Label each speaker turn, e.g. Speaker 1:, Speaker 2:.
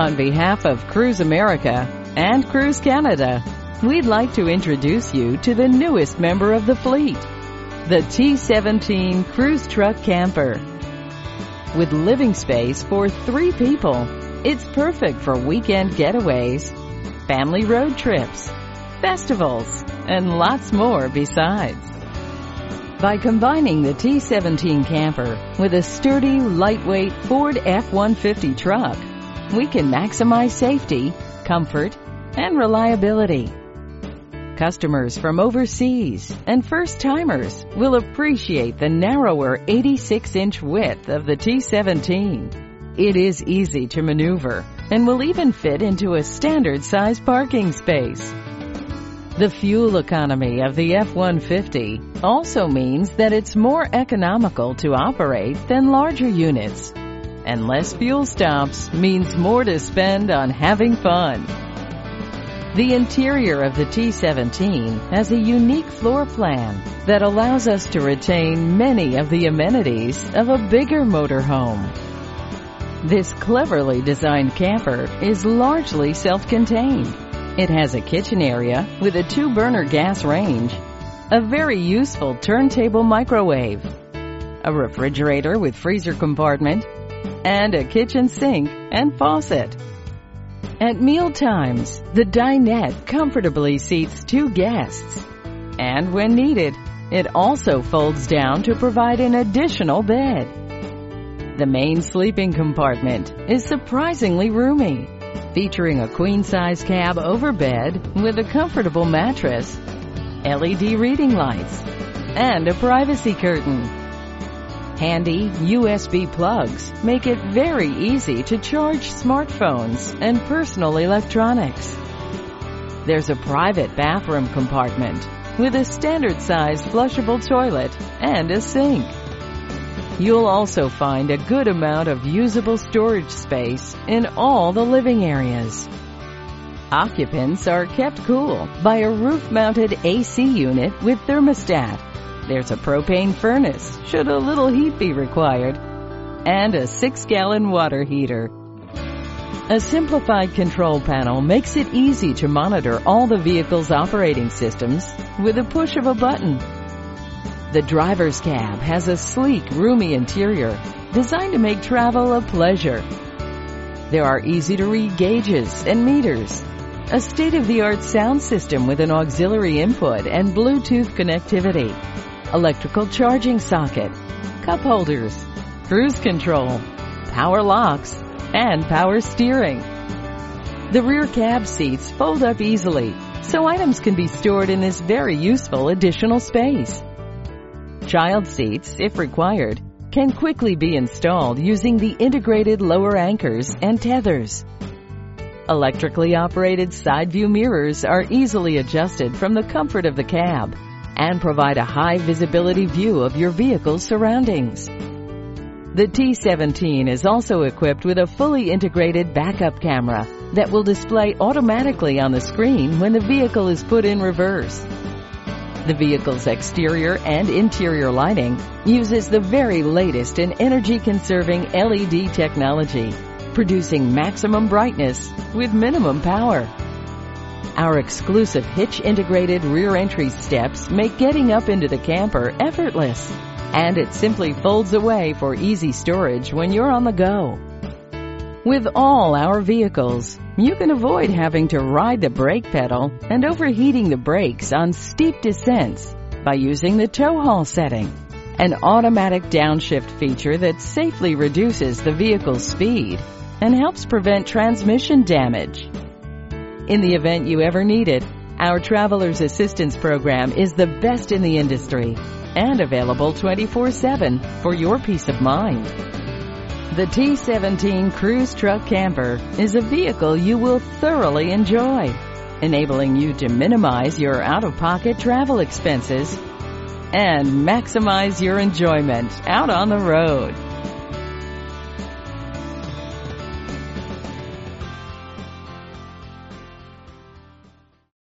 Speaker 1: On behalf of Cruise America and Cruise Canada, we'd like to introduce you to the newest member of the fleet, the T17 Cruise Truck Camper. With living space for three people, it's perfect for weekend getaways, family road trips, festivals, and lots more besides. By combining the T17 camper with a sturdy, lightweight Ford F-150 truck, we can maximize safety, comfort, and reliability. Customers from overseas and first-timers will appreciate the narrower 86-inch width of the T17. It is easy to maneuver and will even fit into a standard size parking space. The fuel economy of the F-150 also means that it's more economical to operate than larger units. And less fuel stops means more to spend on having fun. The interior of the T17 has a unique floor plan that allows us to retain many of the amenities of a bigger motorhome. This cleverly designed camper is largely self-contained. It has a kitchen area with a two-burner gas range, a very useful turntable microwave, a refrigerator with freezer compartment, and a kitchen sink and faucet. At meal times, the dinette comfortably seats two guests. And when needed, it also folds down to provide an additional bed. The main sleeping compartment is surprisingly roomy, featuring a queen-size cab over bed with a comfortable mattress, LED reading lights, and a privacy curtain. Handy USB plugs make it very easy to charge smartphones and personal electronics. There's a private bathroom compartment with a standard sized flushable toilet and a sink. You'll also find a good amount of usable storage space in all the living areas. Occupants are kept cool by a roof mounted AC unit with thermostat there's a propane furnace, should a little heat be required, and a six gallon water heater. A simplified control panel makes it easy to monitor all the vehicle's operating systems with a push of a button. The driver's cab has a sleek, roomy interior designed to make travel a pleasure. There are easy to read gauges and meters, a state-of-the-art sound system with an auxiliary input and Bluetooth connectivity, electrical charging socket, cup holders, cruise control, power locks, and power steering. The rear cab seats fold up easily, so items can be stored in this very useful additional space. Child seats, if required, can quickly be installed using the integrated lower anchors and tethers. Electrically operated side view mirrors are easily adjusted from the comfort of the cab and provide a high visibility view of your vehicle's surroundings. The T17 is also equipped with a fully integrated backup camera that will display automatically on the screen when the vehicle is put in reverse. The vehicle's exterior and interior lighting uses the very latest in energy conserving LED technology, producing maximum brightness with minimum power. Our exclusive hitch integrated rear entry steps make getting up into the camper effortless. And it simply folds away for easy storage when you're on the go. With all our vehicles, you can avoid having to ride the brake pedal and overheating the brakes on steep descents by using the tow haul setting, an automatic downshift feature that safely reduces the vehicle's speed and helps prevent transmission damage. In the event you ever need it, our Traveler's Assistance Program is the best in the industry and available 24-7 for your peace of mind. The T17 Cruise Truck Camper is a vehicle you will thoroughly enjoy, enabling you to minimize your out-of-pocket travel expenses and maximize your enjoyment out on the road.